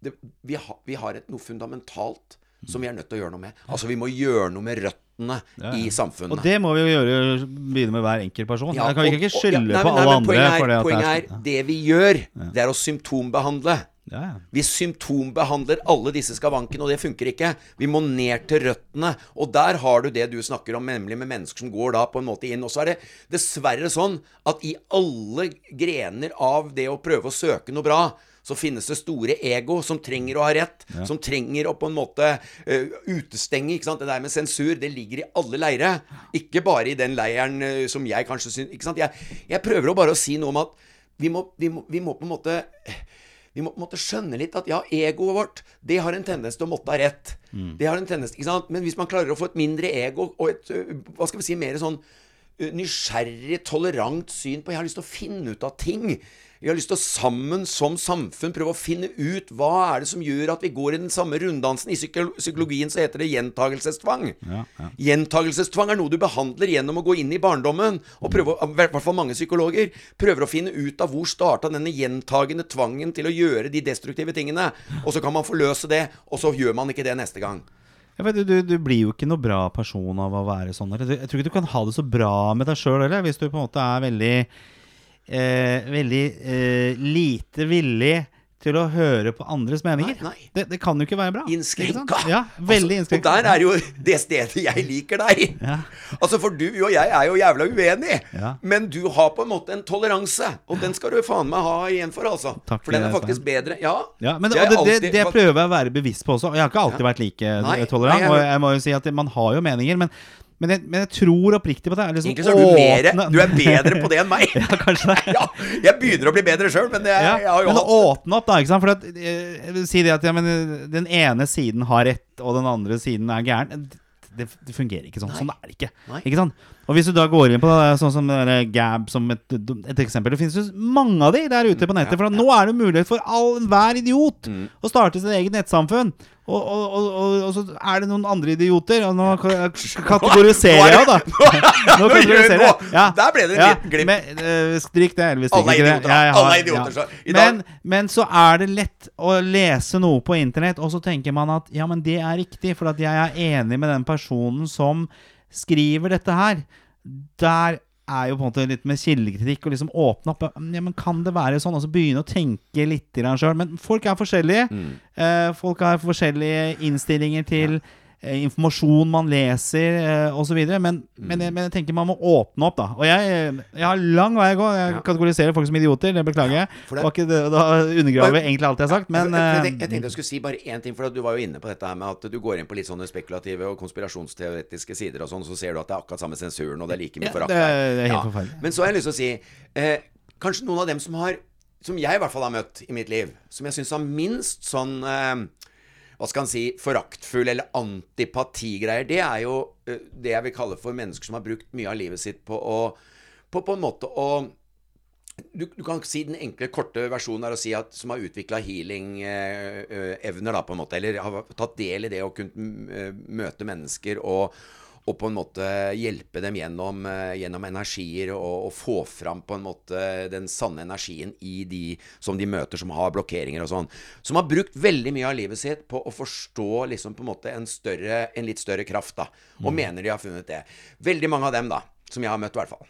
det, vi, ha, vi har et noe fundamentalt som vi er nødt til å gjøre noe med. Altså, vi må gjøre noe med røttene i samfunnet. Og det må vi jo gjøre begynne med hver enkelt person. Ja, Jeg kan vi og- ikke skylde ja, på alle andre. Poenget er, det poenget er, det vi gjør, det er å symptombehandle. ja, ja. Vi symptombehandler alle disse skavankene, og det funker ikke. Vi må ned til røttene. Og der har du det du snakker om, nemlig med mennesker som går da på en måte inn. Og så er det dessverre sånn at i alle grener av det å prøve å søke noe bra, så finnes det store ego som trenger å ha rett, som trenger å på en måte uh, utestenge. ikke sant? Det der med sensur, det ligger i alle leire. Ikke bare i den leiren uh, som jeg kanskje syns ikke sant? Jeg, jeg prøver å bare å si noe om at vi må, vi må, vi må på en måte vi må på en måte skjønne litt at ja, egoet vårt det har en tendens til å måtte ha rett. Det har en tendens, ikke sant? Men hvis man klarer å få et mindre ego og et hva skal vi si, mer sånn nysgjerrig, tolerant syn på Jeg har lyst til å finne ut av ting. Vi har lyst til å sammen som samfunn prøve å finne ut hva er det som gjør at vi går i den samme runddansen. I psykologien så heter det gjentagelsestvang. Ja, ja. Gjentagelsestvang er noe du behandler gjennom å gå inn i barndommen. Og prøve, i hvert fall mange psykologer prøver å finne ut av hvor starta denne gjentagende tvangen til å gjøre de destruktive tingene. Og så kan man forløse det, og så gjør man ikke det neste gang. Vet, du, du blir jo ikke noe bra person av å være sånn. Jeg tror ikke du kan ha det så bra med deg sjøl heller, hvis du på en måte er veldig eh, Veldig eh, lite villig til å høre på andres meninger. Nei, nei. Det, det kan jo ikke være bra. Innskrenka. Ja, veldig Altså, innskrenka. Og der er jo det stedet jeg liker deg. Ja. Altså, for du og jeg er jo jævla uenige. Ja. Men du har på en måte en toleranse. Og den skal du faen meg ha igjen for, altså. Takk for den er faktisk bedre. Ja. Ja, men det, det, det, det prøver jeg å være bevisst på også. Jeg har ikke alltid vært like Nei, tolerant. og jeg må jo si at man har jo meninger. Men, men, jeg, men jeg tror oppriktig på det. Er liksom Egentlig så er du mer Du er bedre på det enn meg. [LAUGHS] ja, kanskje det. Ja, jeg begynner å bli bedre sjøl, men jeg, Ja, jeg har jo men åpne opp, da. ikke sant? For at, eh, jeg si det at ja, men, eh, den ene siden har rett, og den andre siden er gæren. Det, det fungerer ikke sånn. Sånn er det ikke. Nei. Ikke sant? Og hvis du da går inn på det, sånn som det Gab som et, et eksempel Det finnes jo mange av de der ute på nettet. For nå er det mulighet for all enhver idiot Mm. å starte sitt eget nettsamfunn. Og, og, og, og, så er det noen andre idioter. Og nå ka- [LAUGHS] kategoriserer jeg, da. Nå kategoriserer jeg. jeg. Der ble det en liten glipp. Men, uh, stryk det, Elvis. Alle er idioter, da. Har- Alle idioter, så i Men, men så er det lett å lese noe på internett, og så tenker man at ja, men det er riktig, for at jeg er enig med den personen som skriver dette her. Der er jo på en måte litt med kildekritikk og liksom åpne opp. Ja, men Kan det være sånn? Og så begynne å tenke litt sjøl. Men folk er forskjellige. Mm. Eh, folk har forskjellige innstillinger til eh, informasjon man leser eh, osv. Men, men, jeg- men jeg tenker man må åpne opp, da. Og jeg, jeg har lang vei å gå. Jeg Ja. kategoriserer folk som idioter. Det beklager jeg. Ja, det- ikke da undergraver jeg egentlig alt jeg har sagt, men jeg, eh, tenkte, jeg tenkte jeg skulle si bare én ting, for du var jo inne på dette her med at du går inn på litt sånne spekulative og konspirasjonsteoretiske sider og sånn, så ser du at det er akkurat samme sensuren, og det er like mye forakt er- er helt Ja. Men så har jeg lyst til å si eh, Kanskje noen av dem som har Som jeg i hvert fall har møtt i mitt liv, som jeg syns har minst sånn eh, hva skal han si, foraktfull eller antipatigreier, det er jo eh, det jeg vil kalle for mennesker som har brukt mye av livet sitt på å På, på en måte å du, du kan si den enkle, korte versjonen er å si at som har utvikla healing-evner, da, på en måte. Eller har tatt del i det å kunne eh, møte mennesker og, og på en måte hjelpe dem gjennom, eh, gjennom energier og, og få fram på en måte den sanne energien i de som de møter som har blokkeringer og sånn. Som har brukt veldig mye av livet sitt på å forstå liksom på en måte en, større, en litt større kraft, da. Og mener de har funnet det. Veldig mange av dem, da, som jeg har møtt i hvert fall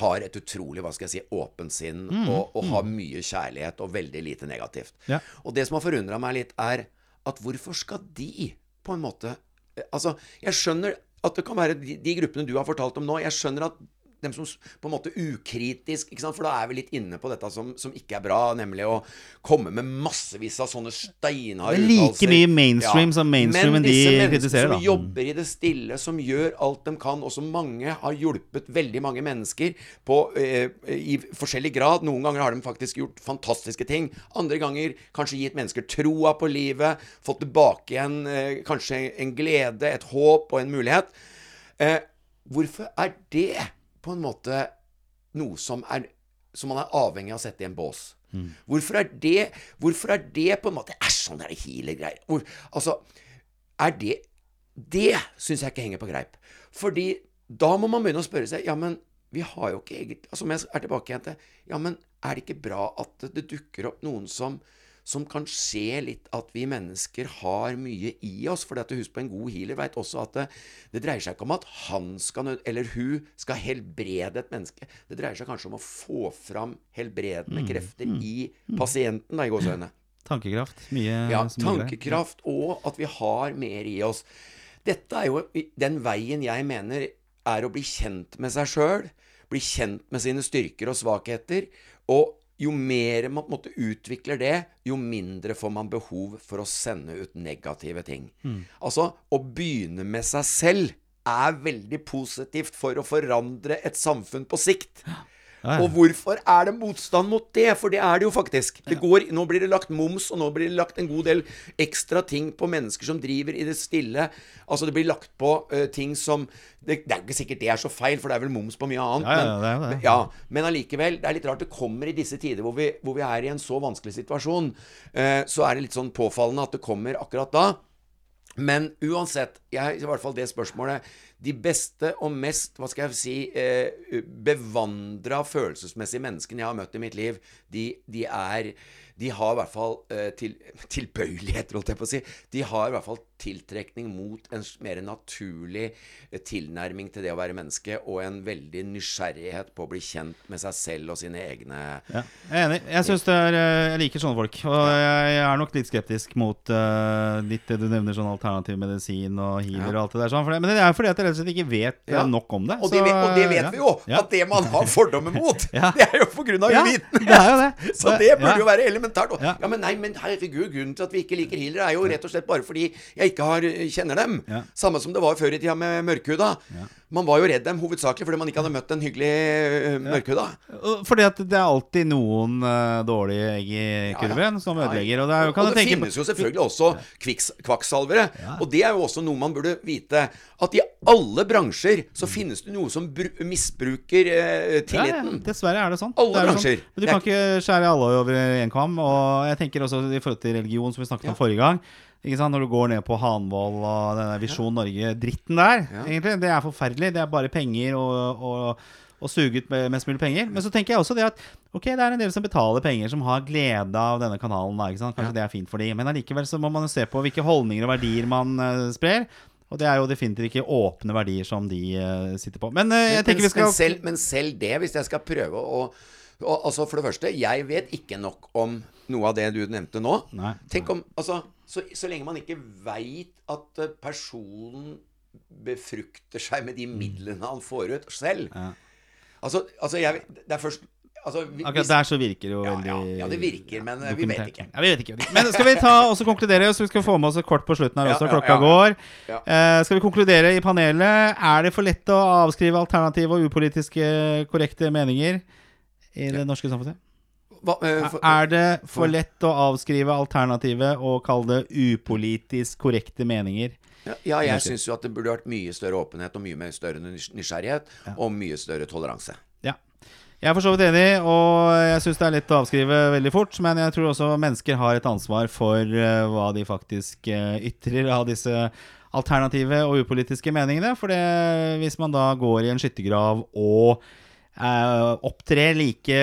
har et utrolig hva skal jeg si, åpent sinn og, og har mye kjærlighet og veldig lite negativt. Ja. Og det som har forundra meg litt, er at hvorfor skal de på en måte eh, Altså, jeg skjønner at det kan være de, de gruppene du har fortalt om nå. Jeg skjønner at dem som på en måte ukritisk? For da er vi litt inne på dette som, som ikke er bra, nemlig å komme med massevis av sånne steinharde Det er like mye mainstream som mainstreamen Men de disse menneskene kritiserer, som jobber i det stille, som gjør alt de kan, og som mange har hjulpet veldig mange mennesker på, eh, i forskjellig grad. Noen ganger har de faktisk gjort fantastiske ting. Andre ganger kanskje gitt mennesker troa på livet, fått tilbake igjen eh, kanskje en glede, et håp og en mulighet. Eh, hvorfor er det på en måte noe som er som man er avhengig av å sette i en bås. Hvorfor er det Hvorfor er det på en måte Æsj, sånn der healer-greier. Altså, er det Det syns jeg ikke henger på greip. Fordi da må man begynne å spørre seg Ja, men vi har jo ikke eget altså, Om jeg er tilbake igjen til Ja, men er det ikke bra at det, det dukker opp noen som som kan se litt at vi mennesker har mye i oss. For husk på en god healer vet også at det, det dreier seg ikke om at han skal, eller hun skal helbrede et menneske. Det dreier seg kanskje om å få fram helbredende krefter i pasienten, da, i gåseøynene. Tankekraft. Mye Ja, tankekraft, og at vi har mer i oss. Dette er jo den veien jeg mener er å bli kjent med seg sjøl, bli kjent med sine styrker og svakheter, og jo mer man måte utvikler det, jo mindre får man behov for å sende ut negative ting. Altså, å begynne med seg selv er veldig positivt for å forandre et samfunn på sikt. Ja, ja. Og hvorfor er det motstand mot det? For det er det jo faktisk. Det går, nå blir det lagt moms, og nå blir det lagt en god del ekstra ting på mennesker som driver i det stille. Altså det blir lagt på uh, ting som det, det er jo ikke sikkert det er så feil, for det er vel moms på mye annet. Ja, ja, men- er det. ja, men allikevel, det er litt rart det kommer i disse tider hvor vi, hvor vi er i en så vanskelig situasjon. Uh, så er det litt sånn påfallende at det kommer akkurat da. Men uansett, jeg, i hvert fall det spørsmålet De beste og mest, hva skal jeg si, eh, bevandra følelsesmessige menneskene jeg har møtt i mitt liv, de, de er De har i hvert fall eh, til, [LAUGHS] tilbøyeligheter, holdt jeg på å si. De har i hvert fall tiltrekning mot en mer naturlig eh, tilnærming til det å være menneske, og en veldig nysgjerrighet på å bli kjent med seg selv og sine egne Ja, jeg er enig. Jeg, synes det er, eh, jeg liker sånne folk. Og jeg, er nok litt skeptisk mot uh, litt det du nevner, sånn alternativ medisin og healer og alt det der. Sånn, men det er fordi at jeg rett og slett ikke vet eh, Ja. nok om det. Og det, vet, og det vet ja. vi jo! At det man har fordommer [LAUGHS] mot, det er jo grunn av Ja, uvitenhet! det. [LAUGHS] Så det burde jo være elementært. Ja. Men nei, men herregud, grunnen til at vi ikke liker healere, er jo rett og slett bare fordi jeg ikke har, kjenner dem. Samme som det var før i tida med mørkhuda. Man var jo redd dem hovedsakelig fordi man ikke hadde møtt en hyggelig uh, mørkhuda. Fordi at det er alltid noen uh, dårlige egg i kurven som ødelegger. Og det, er, og det tenke på- finnes jo selvfølgelig også kviks, kvakksalvere. Og det er jo også noe man burde vite. At i alle bransjer så finnes det noe som bru misbruker eh, tilliten. Ja, ja, dessverre er det sånn. Alle det er bransjer. Sånn. Men du kan ikke skjære alle over en kam. Og jeg tenker også i forhold til religion, som vi snakket om forrige gang. Når du går ned på Hanvold og denne Visjon Norge-dritten der, Ja. egentlig, det er forferdelig. Det er bare penger og, og, og suge ut mest mulig penger. Men så tenker jeg også det at ok, det er en del som betaler penger, som har glede av denne kanalen. Da? Kanskje det er fint for dem. Men allikevel så må man se på hvilke holdninger og verdier man uh, sprer. Og det er jo definitivt ikke åpne verdier som de uh, sitter på. Men uh, jeg Men, skal men, selv, men selv det, hvis jeg skal prøve å og, altså For det første, jeg vet ikke nok om noe av det du nevnte nå. Nei. Tenk om, altså så, så lenge man ikke veit at eh, personen befrukter seg med de midlene han får ut selv. Ja. Altså, altså jeg, det er først altså, vi- Akkurat der så virker det jo ja, veldig ja, ja, det virker, men eh, vi vet ikke. Ja, vi vet ikke. Men skal vi ta og så konkludere, så vi skal få med oss et kort på slutten her også. Klokka går. Eh, skal vi konkludere i panelet? Er det for lett å avskrive alternative og upolitiske korrekte meninger i det norske samfunnet? Hva, eh, for- Er det for lett å avskrive alternative og kalle det upolitisk korrekte meninger? Ja, ja, jeg syns jo at det burde vært mye større åpenhet og mye større nys- nysgjerrighet og mye større toleranse. Jeg er for så vidt enig, og jeg syns det er lett å avskrive veldig fort. Men jeg tror også mennesker har et ansvar for eh, hva de faktisk eh, ytrer av disse alternative og upolitiske meningene. For hvis man da går i en skyttergrav og eh, opptrer like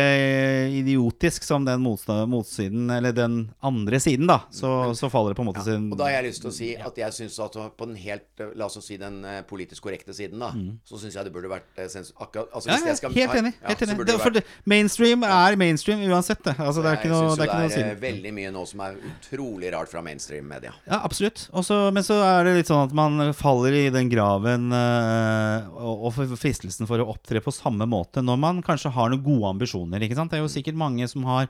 idiotisk som den motsiden, eller den andre siden, da, så, så faller det på en måte sin Og da har jeg lyst til å si at jeg syns at på den helt eh, La oss si den eh, politisk korrekte siden, da, så syns jeg det burde vært eh, sens akkurat altså, Mm. ja, ja, skal- helt enig. ja, Helt enig. Det, det mainstream er mainstream uansett, det. Altså, det er ikke noe, det er det er eh, veldig mye nå som er utrolig rart fra mainstream-media. Ja, absolutt. Også, men så er det litt sånn at man faller i den graven eh, og, og fristelsen for å opptre på samme måte når man kanskje har noen gode ambisjoner. ikke sant? Det er jo sikkert mange som har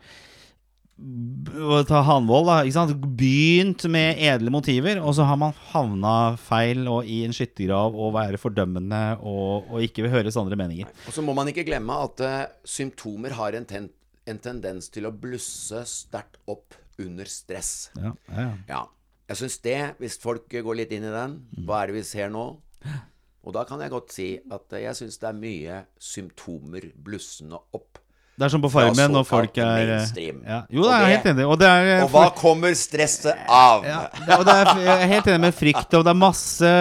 ta Hanvold, da, ikke sant? begynt med edle motiver, og så har man havna feil og i en skyttergrav og være fordømmende og, og ikke vil høre andre meninger. Og så må man ikke glemme at uh, symptomer har en, ten en tendens til å blusse sterkt opp under stress. Ja, ja, ja. Ja. Jeg syns det, hvis folk går litt inn i den Hva er det vi ser nå? Og da kan jeg godt si at jeg syns det er mye symptomer blussende opp. Det er som på Farmen når folk er eh, ja. Jo, er jeg helt enig. Og det er eh, Og hva kommer stresset av? Ja, og det er, jeg er helt enig med frykt, og det er masse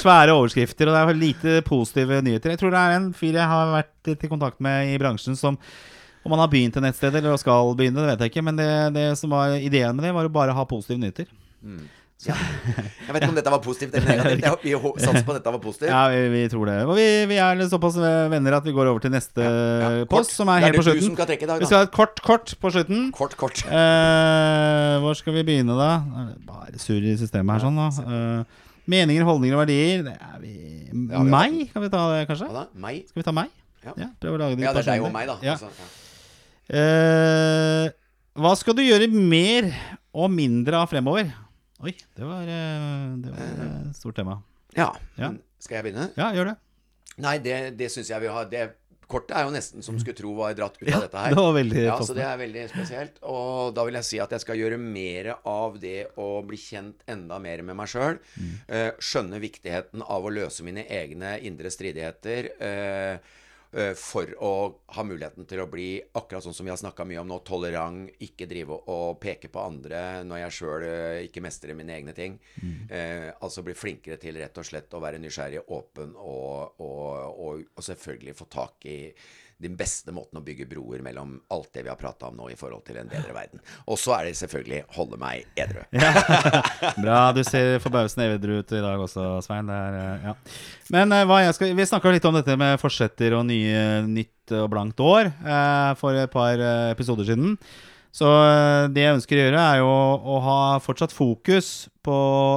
svære overskrifter, og det er lite positive nyheter. Jeg tror det er en fyr jeg har vært i kontakt med i bransjen som om han har begynt et nettsted eller skal begynne, det vet jeg ikke, men det, det som var ideen med det, var å bare ha positive nyheter. Jeg vet ikke om dette var positivt eller [LAUGHS] negativt. Vi satser på at dette var positivt. Ja, vi, vi tror det. Og vi, vi er såpass venner at vi går over til neste Ja, ja. post, som er helt på slutten. skal dag, Vi skal ha et kort, kort på slutten. Kort, kort. Eh, hvor skal vi begynne, da? Bare surr i systemet her, sånn, da. Eh, meninger, holdninger og verdier. Det er vi Ja, vi Meg, kan vi ta det, kanskje? Hva da? Meg? Skal vi ta meg? Ja. prøve å lage det Ja, det er deg og meg, da. Ja. Altså, ja. Eh, hva skal du gjøre mer og mindre av fremover? Oi, det var, eh, det var et stort tema. ja. Ja. Skal jeg begynne? Ja, gjør det. Nei, det, det syns jeg vi har Det Kortet er jo nesten som skulle tro var dratt ut Ja, av dette her. det var veldig ja, toppen. så det er veldig spesielt. Og da vil jeg si at jeg skal gjøre mer av det å bli kjent enda mer med meg sjøl. Mm. skjønne viktigheten av å løse mine egne indre stridigheter. Eh, eh, for å ha muligheten til å bli, akkurat sånn som vi har snakka mye om nå, tolerant. Ikke drive og peke på andre når jeg sjøl ikke mestrer mine egne ting. Eh, altså bli flinkere til rett og slett å være nysgjerrig, åpen og, og, og, og selvfølgelig få tak i den beste måten å bygge broer mellom alt det vi har prata om nå i forhold til en bedre verden. Og så er det selvfølgelig holde meg edru. [LAUGHS] Bra. Du ser forbausende edru ut i dag også, Svein. Er, eh, ja. Men eh, skal, vi snakka litt om dette med forsetter og nye, nytt og blankt år eh, for et par eh, episoder siden. Så eh, det jeg ønsker å gjøre, er jo å, ha fortsatt fokus på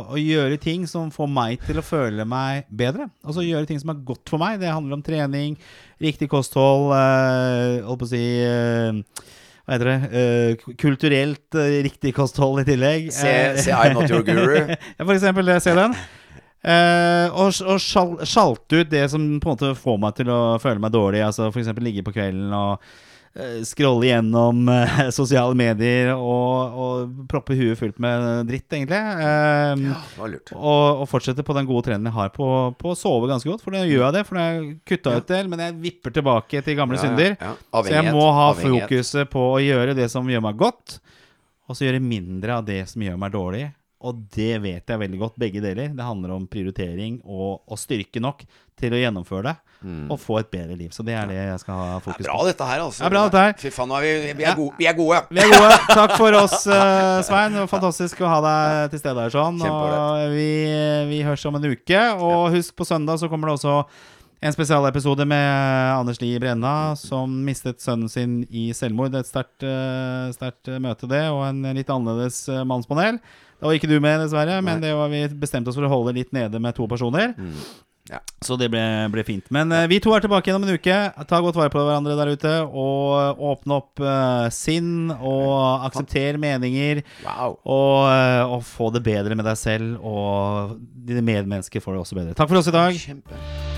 å gjøre ting som får meg til å føle meg bedre. Altså gjøre ting som er godt for meg. Det handler om trening, riktig kosthold, eh, holdt på å si eh, hva heter det? Eh, kulturelt eh, riktig kosthold i tillegg. Se, se I'm Not Your Guru. [LAUGHS] ja, for eksempel det. Se den. Eh, og og sjalte ut det som på en måte får meg til å føle meg dårlig. Altså eksempel ligge på kvelden og scrolle gjennom eh, [LAUGHS] sosiale medier og, og proppe huet fullt med dritt, egentlig. Um, Ja, det var lurt. og, og fortsette på den gode trenden jeg har på, på å sove ganske godt. For nå gjør jeg det, for jeg kutta ut del, men jeg vipper tilbake til gamle Ja, ja, synder. ja. Så jeg må ha avhengighet. fokuset på å gjøre det som gjør meg godt, og så gjøre mindre av det som gjør meg dårlig. Og det vet jeg veldig godt, begge deler. Det handler om prioritering og, og styrke nok til å gjennomføre det. Og få et bedre liv. Så det er det jeg skal ha Mm. Det fokus er bra på. dette her, altså. Det er bra dette her. Fy faen, er vi, vi, er gode, vi er gode. Vi er gode. Takk for oss, eh, Svein. Det var fantastisk å ha deg til stede her sånn. Og vi, vi høres om en uke. Og husk, på søndag så kommer det også en spesialepisode med Anders Lie Brenna, som mistet sønnen sin i selvmord. Et sterkt eh, møte, det, og en litt annerledes eh, mannspanel. Da var ikke du med, dessverre, men det var vi bestemte oss for å holde litt nede med to personer. Ja. Så det ble, ble fint. Men uh, vi to er tilbake igjen om en uke. Ta godt vare på hverandre der ute. Og åpne opp uh, sinn, og aksepter meninger. Wow. Og, uh, og få det bedre med deg selv, og dine medmennesker får det også bedre. Takk for oss i dag. Kjempe.